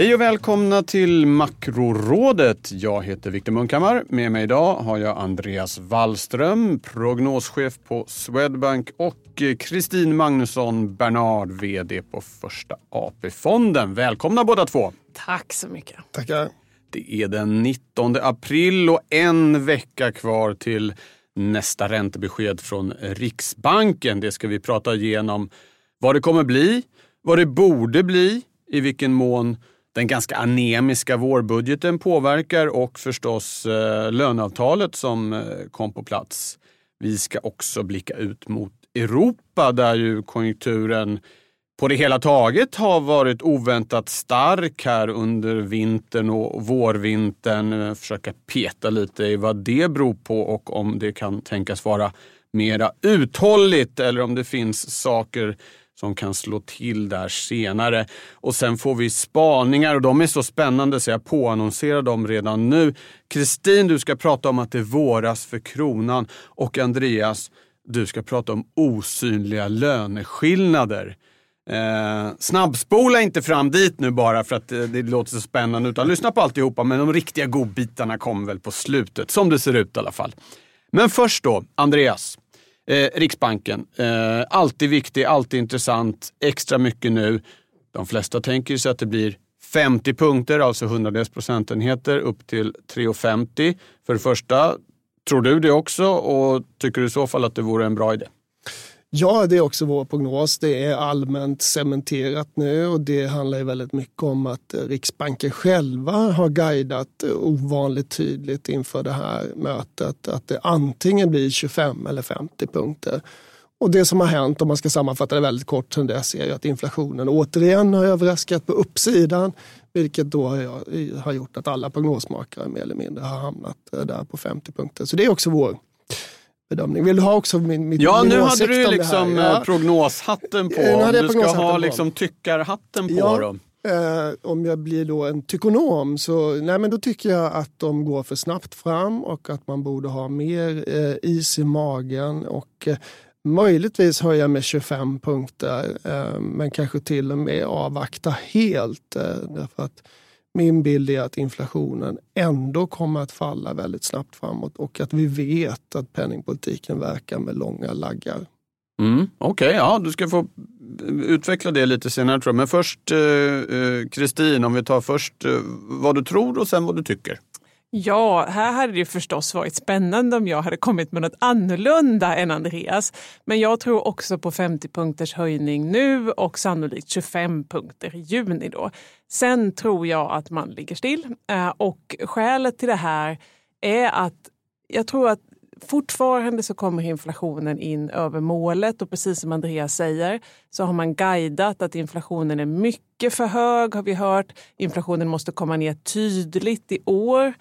Hej och välkomna till Makrorådet. Jag heter Viktor Munkhammar. Med mig idag har jag Andreas Wallström, prognoschef på Swedbank och Kristin Magnusson Bernard, VD på Första AP-fonden. Välkomna båda två. Tack så mycket. Tackar. Det är den 19 april och en vecka kvar till nästa räntebesked från Riksbanken. Det ska vi prata igenom vad det kommer bli, vad det borde bli, i vilken mån den ganska anemiska vårbudgeten påverkar och förstås eh, löneavtalet som eh, kom på plats. Vi ska också blicka ut mot Europa där ju konjunkturen på det hela taget har varit oväntat stark här under vintern och vårvintern. Eh, försöka peta lite i vad det beror på och om det kan tänkas vara mera uthålligt eller om det finns saker som kan slå till där senare. Och sen får vi spaningar och de är så spännande så jag påannonserar dem redan nu. Kristin, du ska prata om att det våras för kronan och Andreas, du ska prata om osynliga löneskillnader. Eh, snabbspola inte fram dit nu bara för att det, det låter så spännande utan lyssna på alltihopa men de riktiga godbitarna kommer väl på slutet, som det ser ut i alla fall. Men först då, Andreas. Eh, Riksbanken, eh, alltid viktig, alltid intressant, extra mycket nu. De flesta tänker sig att det blir 50 punkter, alltså hundradels procentenheter, upp till 3,50. För det första, tror du det också och tycker du i så fall att det vore en bra idé? Ja, det är också vår prognos. Det är allmänt cementerat nu och det handlar ju väldigt mycket om att Riksbanken själva har guidat ovanligt tydligt inför det här mötet att det antingen blir 25 eller 50 punkter. Och det som har hänt, om man ska sammanfatta det väldigt kort sen dess, är att inflationen återigen har överraskat på uppsidan. Vilket då har gjort att alla prognosmakare mer eller mindre har hamnat eh, där på 50 punkter. Så det är också vår bedömning. Vill du ha också min, min Ja, min nu hade du liksom? Ja. prognoshatten på. Nu hade jag Du ska ha på. liksom tyckarhatten på. Ja. Då. Eh, om jag blir då en tykonom så nej, men då tycker jag att de går för snabbt fram och att man borde ha mer eh, is i magen och eh, möjligtvis höja med 25 punkter eh, men kanske till och med avvakta helt. Eh, därför att min bild är att inflationen ändå kommer att falla väldigt snabbt framåt och att vi vet att penningpolitiken verkar med långa laggar. Mm, Okej, ja, du ska få utveckla det lite senare tror jag. Men först eh, eh Kristin, om vi tar först eh, vad du tror och sen vad du tycker. Ja, här hade det förstås varit spännande om jag hade kommit med något annorlunda än Andreas. Men jag tror också på 50 punkters höjning nu och sannolikt 25 punkter i juni. Då. Sen tror jag att man ligger still. Eh, och skälet till det här är att jag tror att fortfarande så kommer inflationen in över målet och precis som Andreas säger så har man guidat att inflationen är mycket för hög har vi hört. Inflationen måste komma ner tydligt i år.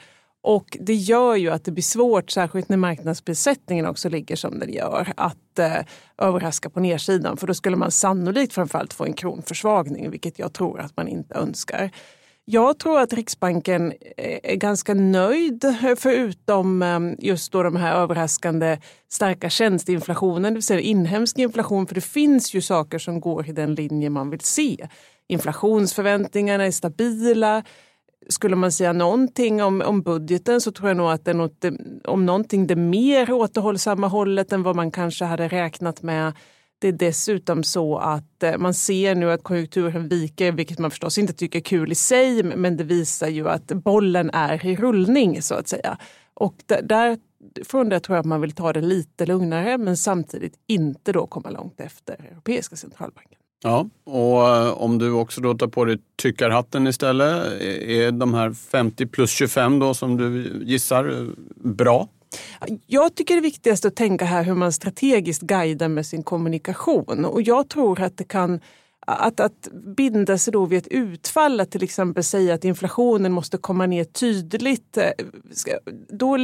Och det gör ju att det blir svårt, särskilt när marknadsprissättningen också ligger som den gör, att eh, överraska på nedsidan. För då skulle man sannolikt framförallt få en kronförsvagning, vilket jag tror att man inte önskar. Jag tror att Riksbanken eh, är ganska nöjd, eh, förutom eh, just då de här överraskande starka tjänsteinflationen, det vill säga inhemsk inflation. För det finns ju saker som går i den linje man vill se. Inflationsförväntningarna är stabila. Skulle man säga någonting om, om budgeten så tror jag nog att det är något, om någonting det mer återhållsamma hållet än vad man kanske hade räknat med. Det är dessutom så att eh, man ser nu att konjunkturen viker, vilket man förstås inte tycker är kul i sig, men det visar ju att bollen är i rullning så att säga. Och där, från det tror jag att man vill ta det lite lugnare, men samtidigt inte då komma långt efter Europeiska centralbanken. Ja, och eh, om du också då tar på dig tyckarhatten istället, eh, är de här 50 plus 25 då som du gissar eh, bra? Jag tycker det viktigaste att tänka här hur man strategiskt guidar med sin kommunikation. Och jag tror att det kan att, att binda sig då vid ett utfall, att till exempel säga att inflationen måste komma ner tydligt. Eh, då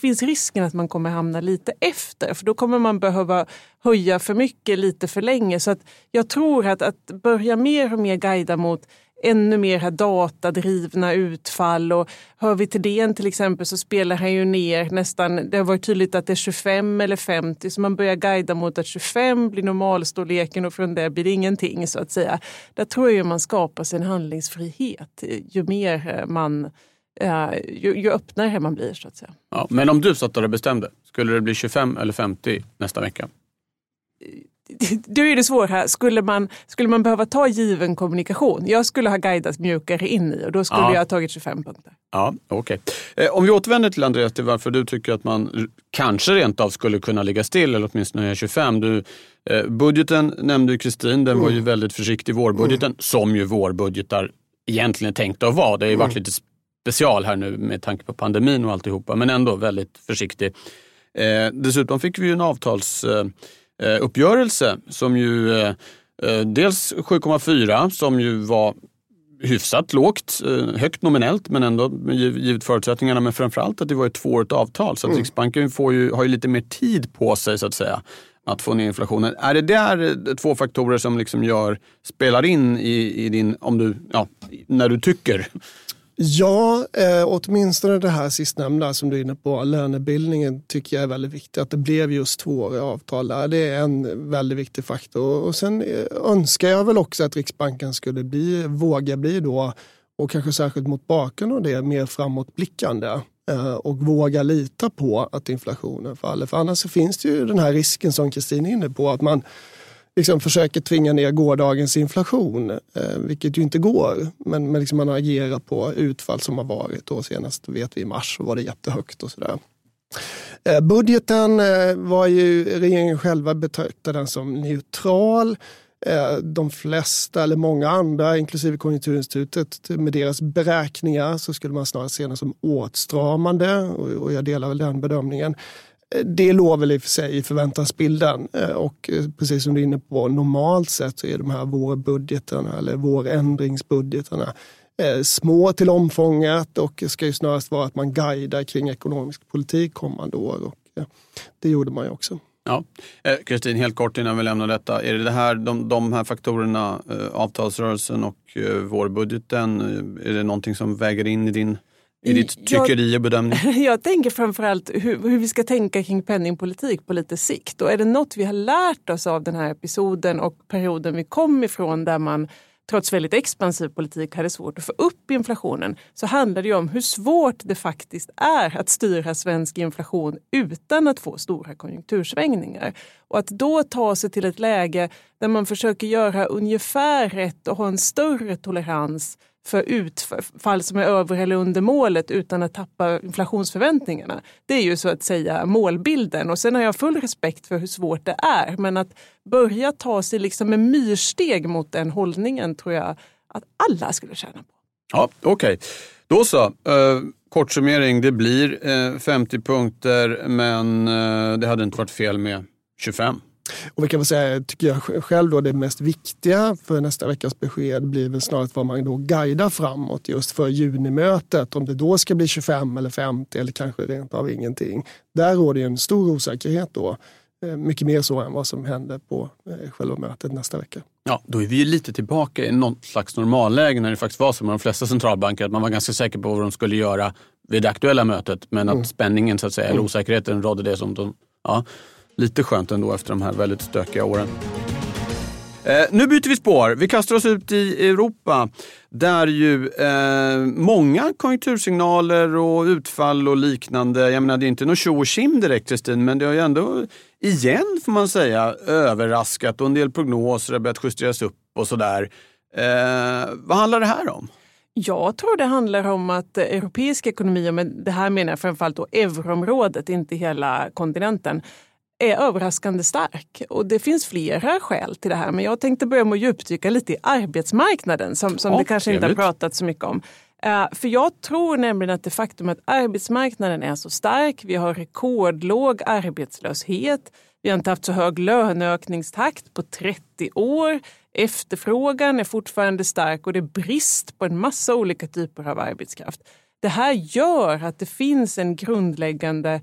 finns risken att man kommer hamna lite efter, för då kommer man behöva höja för mycket lite för länge. Så att jag tror att, att börja mer och mer guida mot ännu mer datadrivna utfall. Och hör vi till DN till exempel så spelar han ju ner nästan, det har varit tydligt att det är 25 eller 50 så man börjar guida mot att 25 blir normalstorleken och från det blir det ingenting så att säga. Där tror jag man skapar sig en handlingsfrihet ju mer eh, man eh, ju, ju öppnare man blir så att säga. Ja, men om du satt och bestämde, skulle det bli 25 eller 50 nästa vecka? Då är det svårt här. Skulle man, skulle man behöva ta given kommunikation? Jag skulle ha guidat mjukare in i och då skulle ja. jag ha tagit 25 punkter. Ja, okay. Eh, om vi återvänder till Andreas, till varför du tycker att man kanske rent av skulle kunna ligga still eller åtminstone höja 25. Du, eh, budgeten nämnde ju Kristin, den var ju mm. väldigt försiktig, vårbudgeten, mm. som ju vårbudgetar egentligen är tänkta att vara. Det har ju varit mm. lite special här nu med tanke på pandemin och alltihopa, men ändå väldigt försiktig. Eh, dessutom fick vi ju en avtals uppgörelse som ju eh, eh, dels 7,4 som ju var hyfsat lågt, högt nominellt men ändå givet förutsättningarna. Men framförallt att det var ett tvåårigt avtal så att mm. Riksbanken får ju, har ju lite mer tid på sig så att säga att få ner inflationen. Är det där två faktorer som liksom gör, spelar in i, i din, om du, ja, när du tycker Ja, eh, åtminstone det här sistnämnda som du är inne på, lönebildningen tycker jag är väldigt viktigt. Att det blev just tvååriga avtal där, det är en väldigt viktig faktor. Och sen eh, önskar jag väl också att Riksbanken skulle bli, våga bli då, och kanske särskilt mot bakgrund av det, mer framåtblickande eh, och våga lita på att inflationen faller. För annars så finns det ju den här risken som Kristin är inne på, att man liksom försöker tvinga ner gårdagens inflation, eh, vilket ju inte går. Men, men liksom man agerar på utfall som har varit. Och senast vet vi i mars var det jättehögt och sådär. Eh, budgeten eh, var ju regeringen själva betraktade den som neutral. Eh, de flesta, eller många andra, inklusive Konjunkturinstitutet, med deras beräkningar så skulle man snarare se den som åtstramande och jag delar väl den bedömningen. Det låg väl i och för sig i förväntansbilden eh, och eh, precis som du är inne på, normalt sett så är de här vårbudgeterna eller vårändringsbudgeterna eh, små till omfånget och ska ju snarast vara att man guidar kring ekonomisk politik kommande år och det gjorde man ju också. Ja. Kristin, helt kort innan vi lämnar detta. Är det, det här, de, de här faktorerna, avtalsrörelsen och vårbudgeten, är det någonting som väger in i din i ditt tyckeri och bedömning? Jag tänker framförallt hur, hur vi ska tänka kring penningpolitik på lite sikt. Och är det något vi har lärt oss av den här episoden och perioden vi kom ifrån där man trots väldigt expansiv politik hade svårt att få upp inflationen så handlar det om hur svårt det faktiskt är att styra svensk inflation utan att få stora konjunktursvängningar. Och att då ta sig till ett läge där man försöker göra ungefär rätt och ha en större tolerans för utfall som är över eller under målet utan att tappa inflationsförväntningarna. Det är ju så att säga målbilden och sen har jag full respekt för hur svårt det är men att börja ta sig liksom med myrsteg mot den hållningen tror jag att alla skulle tjäna på. Ja, Okej, okay. då så. Eh, uh, kort summering, det blir eh, uh, 50 punkter men uh, det hade inte varit fel med 25. Och vi kan väl säga, tycker jag själv då, det mest viktiga för nästa veckas besked blir väl snarare vad man då guidar framåt just för junimötet. Om det då ska bli 25 eller 50 eller kanske rent av ingenting. Där råder en stor osäkerhet då. Eh, mycket mer så än vad som händer på eh, själva mötet nästa vecka. Ja, då är vi lite tillbaka i något slags normalläge när det faktiskt var så med de flesta centralbanker att man var ganska säker på vad de skulle göra vid det aktuella mötet men att mm. spänningen så att säga, eller mm. osäkerheten rådde det som de ja, lite skönt ändå efter de här väldigt stökiga åren. Eh, nu byter vi spår. Vi kastar oss ut i Europa där ju eh, många konjunktursignaler och utfall och liknande, jag menar det är inte något tjo och tjim direkt Kristin, men det har ju ändå igen får man säga överraskat och en del prognoser har börjat justeras upp och sådär. Eh, vad handlar det här om? Jag tror det handlar om att europeisk ekonomi, och det här menar jag framförallt då euroområdet, inte hela kontinenten, är överraskande stark. Och det finns flera skäl till det här. Men jag tänkte börja med att djupdyka lite i arbetsmarknaden som, som ja, det kanske inte har pratat så mycket om. Uh, för jag tror nämligen att det faktum att arbetsmarknaden är så stark, vi har rekordlåg arbetslöshet, Vi har inte haft så hög löneökningstakt på 30 år. Efterfrågan är fortfarande stark och det är brist på en massa olika typer av arbetskraft. Det här gör att det finns en grundläggande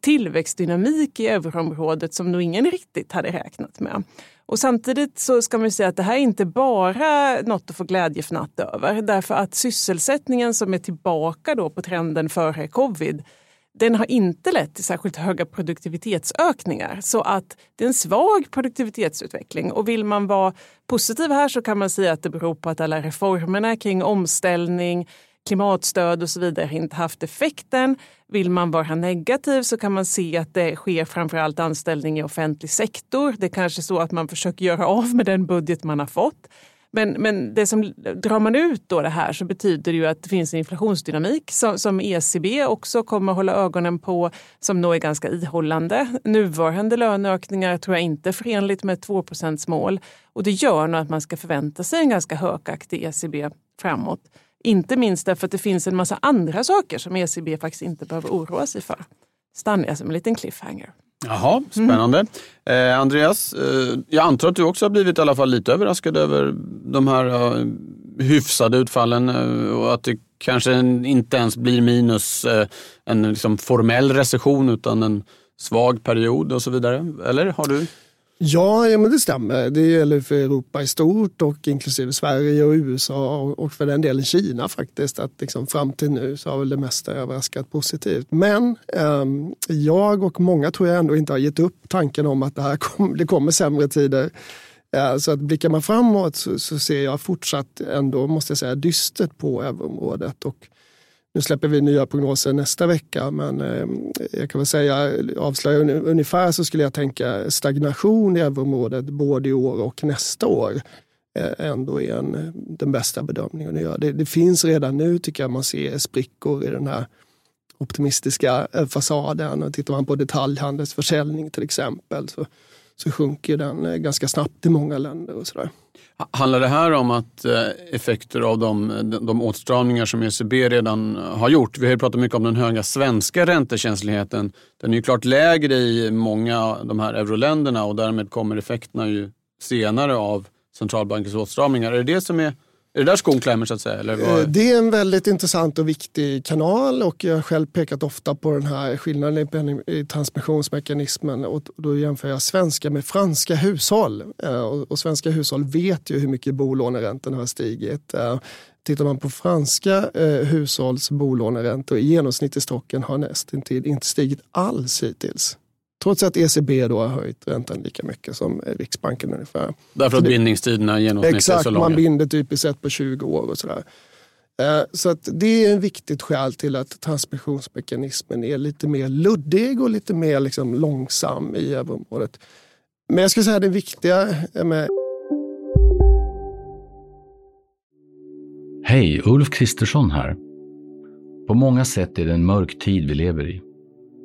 tillväxtdynamik i euroområdet som nog ingen riktigt hade räknat med. Och samtidigt så ska man säga att det här är inte bara något att få glädjefnatt över. Därför att sysselsättningen som är tillbaka då på trenden före covid den har inte lett till särskilt höga produktivitetsökningar. Så att det är en svag produktivitetsutveckling. Och vill man vara positiv här så kan man säga att det beror på att alla reformerna kring omställning, klimatstöd och så vidare inte haft effekten. Vill man vara negativ så kan man se att det sker framförallt anställning i offentlig sektor. Det är kanske så att man försöker göra av med den budget man har fått. Men, men det som, drar man ut då det här så betyder det ju att det finns en inflationsdynamik som, som ECB också kommer att hålla ögonen på, som nog är ganska ihållande. Nuvarande löneökningar tror jag inte är förenligt med 2% mål och det gör nog att man ska förvänta sig en ganska högaktig ECB framåt. Inte minst därför att det finns en massa andra saker som ECB faktiskt inte behöver oroa sig för. Stannar jag som en liten cliffhanger. Jaha, spännande. Mm. Eh, Andreas, eh, jag antar att du också har blivit i alla fall lite överraskad över de här eh, hyfsade utfallen eh, och att det kanske inte ens blir minus eh, en liksom, formell recession utan en svag period och så vidare. Eller har du? Ja, ja men det stämmer. Det gäller för Europa i stort och inklusive Sverige och USA och för den delen Kina faktiskt. Att liksom fram till nu så har väl det mesta överraskat positivt. Men eh, jag och många tror jag ändå inte har gett upp tanken om att det, här kom, det kommer sämre tider. Eh, så att blickar man framåt så, så, ser jag fortsatt ändå, måste jag säga, dystert på euroområdet. Och nu släpper vi nya prognoser nästa vecka, men eh, jag kan väl säga, avslöja ungefär så skulle jag tänka stagnation i euroområdet både i år och nästa år eh, ändå är en, eh, den bästa bedömningen att göra. Det, det, finns redan nu, tycker jag, man ser sprickor i den här optimistiska fasaden. Och tittar man på detaljhandelsförsäljning till exempel så, så sjunker den eh, ganska snabbt i många länder. och sådär. Handlar det här om att eh, effekter av de, de åtstramningar som ECB redan har gjort? Vi har ju pratat mycket om den höga svenska räntekänsligheten. Den är ju klart lägre i många av de här euroländerna och därmed kommer effekterna ju senare av centralbankens åtstramningar. Är det det som är är det där skon klämmer så att säga? Eller vad? Eh, det är en väldigt intressant och viktig kanal och jag har själv pekat ofta på den här skillnaden i transmissionsmekanismen och då jämför jag svenska med franska hushåll. Eh, och svenska hushåll vet ju hur mycket bolåneräntorna har stigit. Eh, tittar man på franska hushålls bolåneräntor i genomsnitt i stocken har nästan inte stigit alls hittills. Trots att ECB då har höjt räntan lika mycket som Riksbanken ungefär. Därför att bindningstiderna genomsnittligt exakt, är så långa? man binder typiskt sett på 20 år och sådär. Eh, så att det är ett viktigt skäl till att transmissionsmekanismen är lite mer luddig och lite mer liksom långsam i euroområdet. Men jag skulle säga det viktiga med Hej, Ulf Kristersson här. På många sätt är det en mörk tid vi lever i.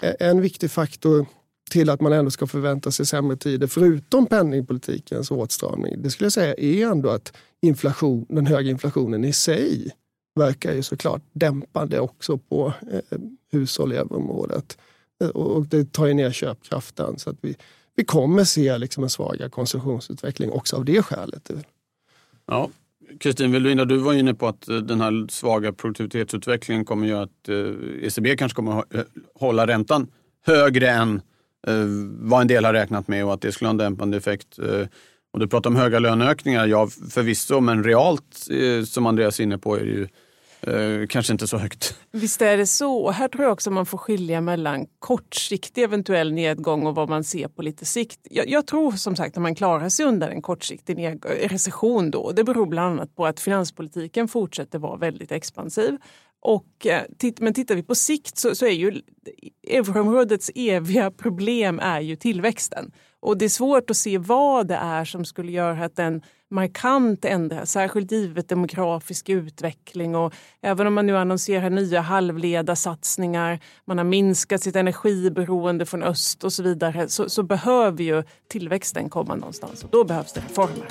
Eh, en viktig faktor till att man ändå ska förvänta sig sämre tider, förutom penningpolitikens åtstramning, det skulle jag säga är ändå att inflation, den höga inflationen i sig verkar ju såklart dämpande också på eh, hushåll i euroområdet. Eh, och det tar ju ner köpkraften. Så att vi, vi kommer se liksom en svagare konsumtionsutveckling också av det skälet. Ja, Kristin Velin, du var inne på att eh, den här svaga produktivitetsutvecklingen kommer göra att eh, ECB kanske kommer att eh, hålla räntan högre än vad en del har räknat med och att det skulle ha en dämpande effekt. Och du pratar om höga löneökningar, ja förvisso, men realt som Andreas är inne på är det ju Eh, kanske inte så högt. Visst är det så. Och här tror jag också man får skilja mellan kortsiktig eventuell nedgång och vad man ser på lite sikt. Jag, jag tror som sagt att man klarar sig undan en kortsiktig recession då. Det beror bland annat på att finanspolitiken fortsätter vara väldigt expansiv. Och, eh, men tittar vi på sikt så, så är ju euroområdets eviga problem är ju tillväxten. Och det är svårt att se vad det är som skulle göra att den markant ändras, särskilt givet demografisk utveckling. Och även om man nu annonserar nya halvledarsatsningar, man har minskat sitt energiberoende från öst och så vidare, så, så behöver ju tillväxten komma någonstans. Och då behövs det reformer.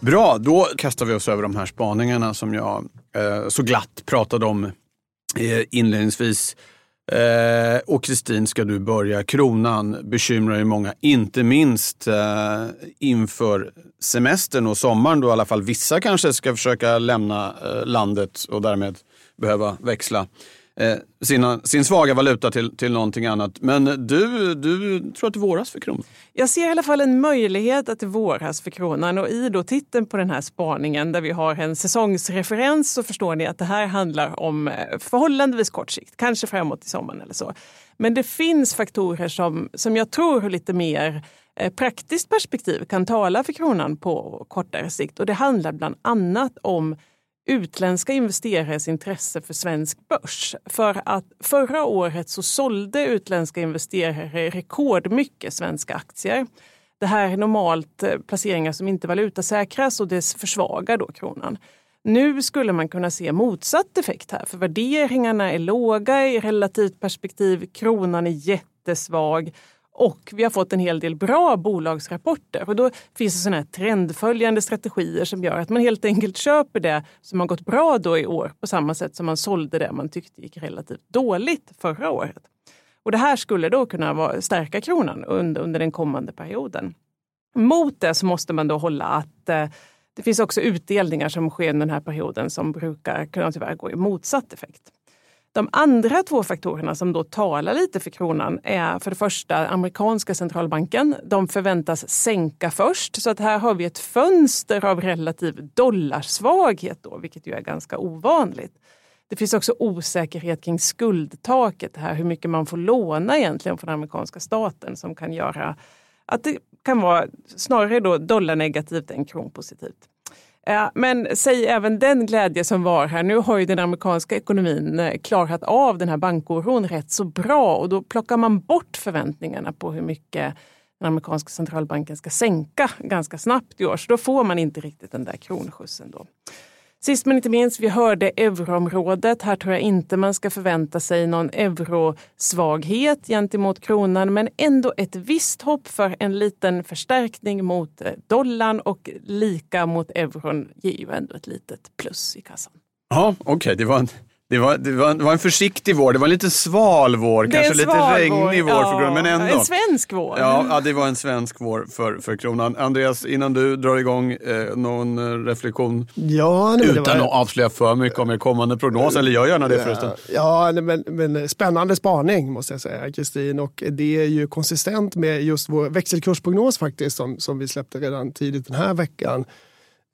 Bra, då kastar vi oss över de här spaningarna som jag eh, så glatt pratade om eh, inledningsvis. Eh, och Kristin, ska du börja? Kronan bekymrar ju många, inte minst eh, inför semestern och sommaren då i alla fall vissa kanske ska försöka lämna eh, landet och därmed behöva växla Eh, sina, sin svaga valuta till, till någonting annat. Men du, du tror att det våras för kronan? Jag ser i alla fall en möjlighet att det våras för kronan och i då titeln på den här spaningen där vi har en säsongsreferens så förstår ni att det här handlar om eh, förhållandevis kort sikt, kanske framåt i sommaren eller så. Men det finns faktorer som, som jag tror har lite mer eh, praktiskt perspektiv kan tala för kronan på kortare sikt och det handlar bland annat om utländska investerares intresse för svensk börs. För att förra året så sålde utländska investerare rekordmycket svenska aktier. Det här är normalt eh, placeringar som inte valutasäkras och det försvagar då kronan. Nu skulle man kunna se motsatt effekt här, för värderingarna är låga i relativt perspektiv. Kronan är jättesvag och vi har fått en hel del bra bolagsrapporter. Och då finns det såna här trendföljande strategier som gör att man helt enkelt köper det som har gått bra då i år på samma sätt som man sålde det man tyckte gick relativt dåligt förra året. Och det här skulle då kunna stärka kronan under, under den kommande perioden. Mot det så måste man då hålla att eh, det finns också utdelningar som sker under den här perioden som brukar kunna tyvärr gå i motsatt effekt. De andra två faktorerna som då talar lite för kronan är för det första amerikanska centralbanken. De förväntas sänka först, så att här har vi ett fönster av relativ dollarsvaghet, då, vilket ju är ganska ovanligt. Det finns också osäkerhet kring skuldtaket, här, hur mycket man får låna egentligen från amerikanska staten som kan göra att det kan vara snarare då dollarnegativt än kronpositivt. Eh, men säg även den glädje som var här. Nu har ju den amerikanska ekonomin eh, klarat av den här bankoron rätt så bra och då plockar man bort förväntningarna på hur mycket den amerikanska centralbanken ska sänka ganska snabbt i år. Så då får man inte riktigt den där kronskjutsen. Då. Sist men inte minst, vi hörde euroområdet. Här tror jag inte man ska förvänta sig någon eurosvaghet gentemot kronan, men ändå ett visst hopp för en liten förstärkning mot eh, dollarn och lika mot euron ger ju ändå ett litet plus i kassan. Ja, okej, okay. det var en det var, det, var, det var en försiktig vår, det var en lite sval vår, kanske lite regnig vår, ja, för men ändå. En svensk vår. Ja, ja, det var en svensk vår för, för kronan. Andreas, innan du drar igång eh, någon eh, reflektion? Ja, nej, Utan var... att avslöja för mycket om er kommande prognos, eller gör gärna det förresten. Ja, men, men spännande spaning måste jag säga, Kristin. Och det är ju konsistent med just vår växelkursprognos faktiskt, som, som vi släppte redan tidigt den här veckan.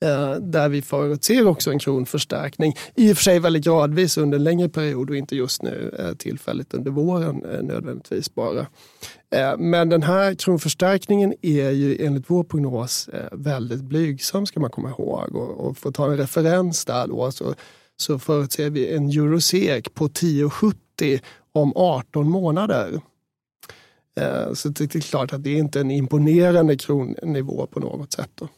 Eh, där vi förutser också en kronförstärkning. I och för sig väldigt gradvis under en längre period och inte just nu eh, tillfälligt under våren eh, nödvändigtvis bara. Men den här kronförstärkningen är ju enligt vår prognos väldigt blygsam ska man komma ihåg. Och, för att ta en referens där då så, så förutser vi en eurosek på 10,70 om 18 månader. Så det är klart att det är inte en imponerande kronnivå på något sätt. Då.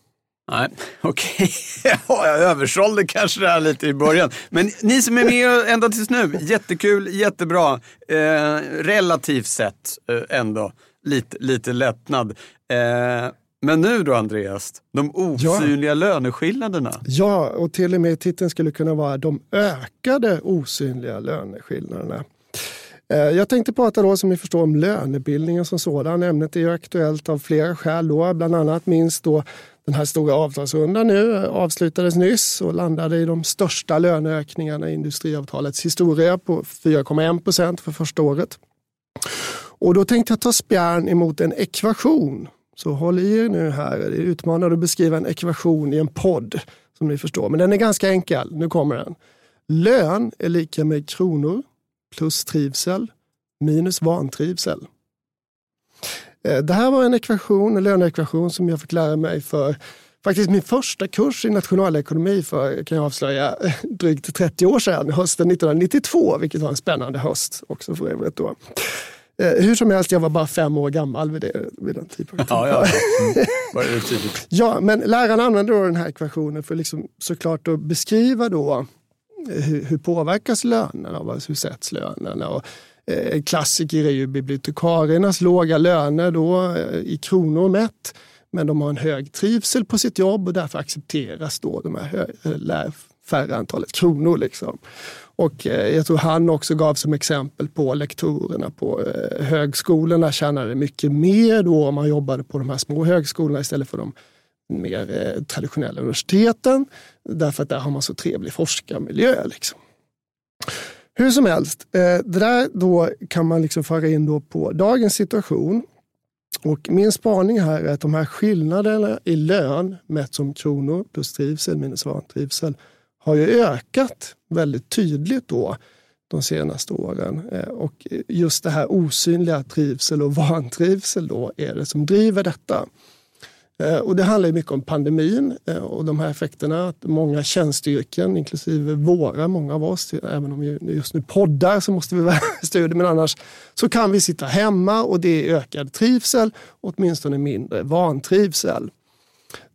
Nej, okej. Okay. jag översålde kanske det här lite i början. Men ni som är med ända tills nu, jättekul, jättebra. Eh, relativt sett eh, ändå lite, lite lättnad. Eh, men nu då Andreas, de osynliga ja. löneskillnaderna. Ja, och till och med titeln skulle kunna vara de ökade osynliga löneskillnaderna. Eh, jag tänkte prata då som ni förstår om lönebildningen som sådan. Ämnet är ju aktuellt av flera skäl. Då. Bland annat minst då den här stora avtalsrundan nu eh, avslutades nyss och landade i de största löneökningarna i industriavtalets historia på 4,1 procent för första året. Och då tänkte jag ta spjärn emot en ekvation. Så håll i er nu här. Det är utmanande att beskriva en ekvation i en podd som ni förstår. Men den är ganska enkel. Nu kommer den. Lön är lika med kronor plus trivsel minus vantrivsel. Eh, det här var en ekvation, en löneekvation som jag fick lära mig för faktiskt min första kurs i nationalekonomi för, kan jag avslöja, drygt 30 år sedan, hösten 1992, vilket var en spännande höst också för övrigt. Då. Eh, hur som helst, jag var bara fem år gammal vid, det, vid den tidpunkten. Ja, ja. Mm. ja, men läraren använde då den här ekvationen för liksom såklart att beskriva då hur, hur påverkas lönerna, hur sätts lönerna? Och, eh, klassiker är ju bibliotekariernas låga löner då, eh, i kronor mätt. Men de har en hög trivsel på sitt jobb och därför accepteras då de här hö- eh, färre antalet kronor. Liksom. Och eh, jag tror han också gav som exempel på lektorerna på eh, högskolorna tjänade mycket mer då om man jobbade på de här små högskolorna istället för de mer eh, traditionella universiteten. Därför att där har man så trevlig forskarmiljö. Liksom. Hur som helst, eh, det där då kan man liksom föra in då på dagens situation. Och min spaning här är att de här skillnaderna i lön mätt som kronor plus trivsel minus vantrivsel har ju ökat väldigt tydligt då de senaste åren. Eh, och just det här osynliga trivsel och vantrivsel då är det som driver detta. Eh, och det handlar mycket om pandemin eh, och de här effekterna. Att många tjänsteyrken, inklusive våra, många av oss, även om vi just nu poddar så måste vi vara studier, men annars så kan vi sitta hemma och det är ökad trivsel, åtminstone mindre vantrivsel.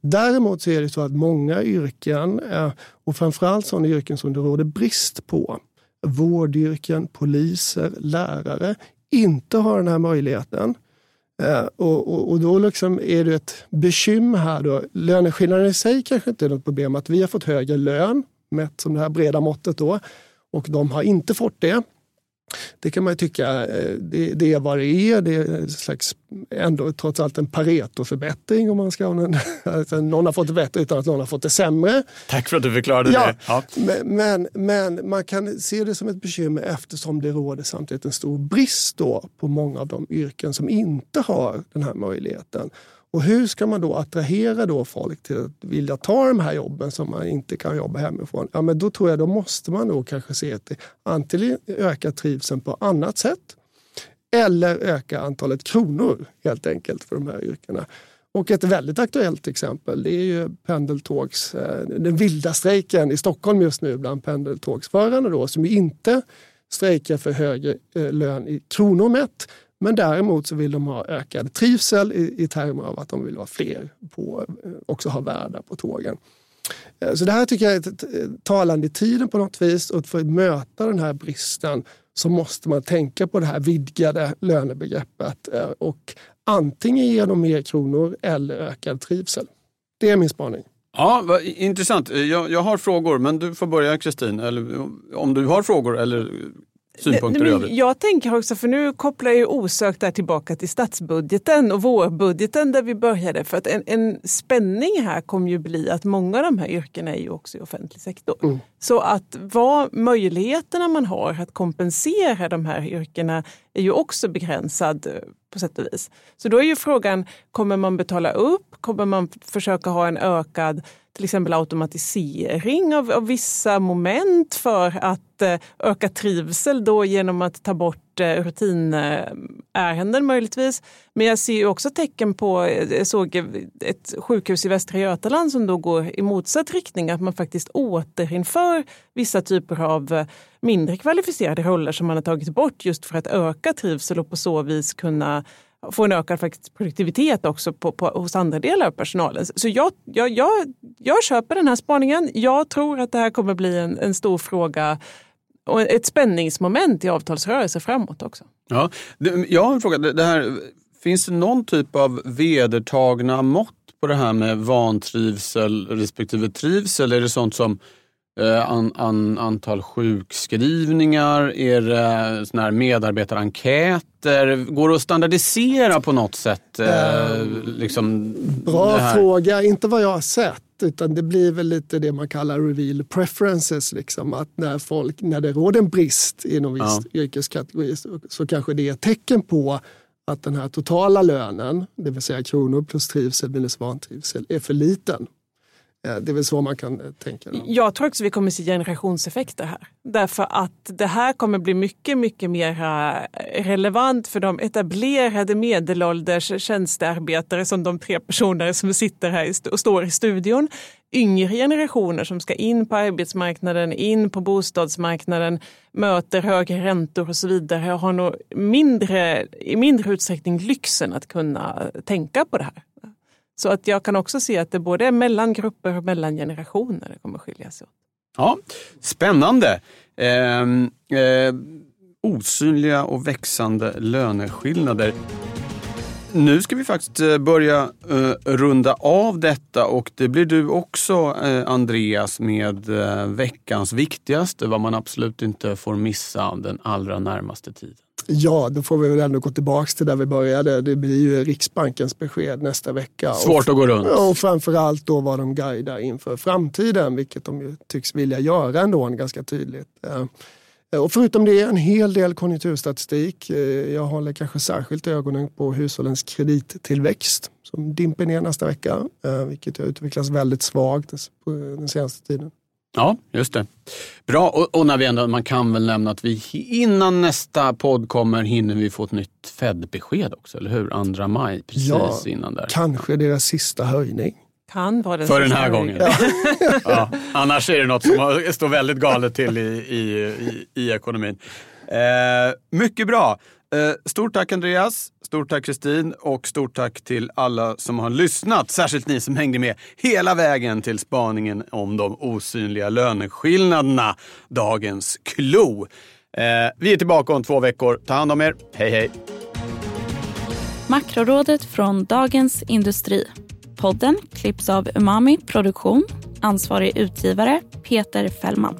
Däremot så är det så att många yrken, eh, och framförallt sådana yrken som det råder brist på, vårdyrken, poliser, lärare, inte har den här möjligheten. Och, och, och, då liksom är det ett bekymmer här. Då. Löneskillnaden i sig kanske inte är något problem. Att vi har fått högre lön, mätt som det här breda måttet då, och de har inte fått det. Det kan man ju tycka, eh, det, det, är vad det är. Det är slags, ändå trots allt en Pareto-förbättring om man ska alltså, Någon har fått det bättre utan att någon har fått det sämre. Tack för att du förklarade ja, det. Ja. Men, men, man kan se det som ett bekymmer eftersom det råder samtidigt en stor brist då på många av de yrken som inte har den här möjligheten. Och hur ska man då attrahera då folk till att vilja ta de här jobben som man inte kan jobba hemifrån? Ja, men då tror jag då måste man då kanske se att antingen öka trivseln på annat sätt eller öka antalet kronor helt enkelt för de här yrkena. Och ett väldigt aktuellt exempel det är ju pendeltågs, eh, den vilda strejken i Stockholm just nu bland pendeltågsförarna då, som inte strejkar för högre eh, lön i kronor mätt men däremot så vill de ha ökad trivsel i, i termer av att de vill vara fler, på, eh, också ha värdar på tågen. Eh, så det här tycker jag är ett talande i tiden på något vis och för att möta den här bristen så måste man tänka på det här vidgade lönebegreppet eh, och antingen ge dem mer kronor eller ökad trivsel. Det är min spaning. Ja, vad intressant. Jag, jag har frågor, men du får börja Kristin. om du har frågor eller synpunkter i övrigt? Jag tänker också, för nu kopplar jag osökt där tillbaka till statsbudgeten och vårbudgeten där vi började. För att en, en spänning här kommer ju bli att många av de här yrkena är ju också i offentlig sektor. Mm. Så att vad möjligheterna man har att kompensera de här yrkena är ju också begränsad eh, på sätt och vis. Så då är ju frågan, kommer man betala upp? Kommer man försöka ha en ökad till exempel automatisering av, av vissa moment för att eh, öka trivsel då genom att ta bort Eh, rutinärenden möjligtvis. Men jag ser också tecken på, eh, jag såg ett sjukhus i Västra Götaland som då går i motsatt riktning, att man faktiskt återinför vissa typer av eh, mindre kvalificerade roller som man har tagit bort just för att öka trivsel och på så vis kunna få en ökad faktiskt produktivitet också på, på, hos andra delar av personalen. Så jag, jag, jag, jag köper den här spaningen. Jag tror att det här kommer bli en, en stor fråga och ett spänningsmoment i avtalsrörelser framåt också. Ja, jag har en fråga. Det här, finns det någon typ av vedertagna mått på det här med vantrivsel respektive trivsel? Är det sånt som Eh, an, an, antal sjukskrivningar? Är det såna här medarbetarenkäter? Går det att standardisera på något sätt? Eh, liksom Bra fråga. Inte vad jag har sett. Utan det blir väl lite det man kallar reveal preferences. Liksom. Att när, folk, när det råder en brist inom viss ja. yrkeskategori så, så kanske det är ett tecken på att den här totala lönen, det vill säga kronor plus trivsel minus vantrivsel, är för liten. Det är väl så man kan eh, tänka. Då. Jag tror också vi kommer se generationseffekter här. Därför att det här kommer bli mycket, mycket mer eh, relevant för de etablerade medelålders tjänstearbetare som de tre personer som sitter här och står i studion. Yngre generationer som ska in på arbetsmarknaden, in på bostadsmarknaden, möter högre räntor och så vidare har nog mindre, i mindre utsträckning lyxen att kunna tänka på det här. Så att jag kan också se att det både är mellan grupper och mellan generationer det kommer skilja sig åt. Ja, Spännande! Eh, eh, osynliga och växande löneskillnader. Nu ska vi faktiskt eh, börja eh, runda av detta och det blir du också eh, Andreas med eh, veckans viktigaste, vad man absolut inte får missa den allra närmaste tiden. Ja, då får vi väl ändå gå tillbaka till där vi började. Det blir ju Riksbankens besked nästa vecka. Svårt och, att gå runt. Och framförallt då vad de guidar inför framtiden, vilket de ju tycks vilja göra ändå ganska tydligt. Och förutom det en hel del konjunkturstatistik. Jag håller kanske särskilt ögonen på hushållens kredittillväxt som dimper ner nästa vecka, vilket har utvecklats väldigt svagt den senaste tiden. Ja, just det. Bra, och, och, när vi ändå, man kan väl nämna att vi innan nästa podd kommer hinner vi få ett nytt Fed-besked också, eller hur? 2 maj, precis ja, innan där. Kanske deras sista höjning. Kan vara den För den här gången. Ja. ja. Annars är det något som står väldigt galet till i, i, i, i ekonomin. Eh, mycket bra. Eh, stort tack Andreas, stort tack Kristin och stort tack till alla som har lyssnat. Särskilt ni som hängde med hela vägen till spaningen om de osynliga löneskillnaderna. Dagens klo. Eh, vi är tillbaka om två veckor. Ta hand om er. Hej hej! Makrorådet från Dagens Industri. Podden klipps av Umami Produktion. Ansvarig utgivare Peter Fällman.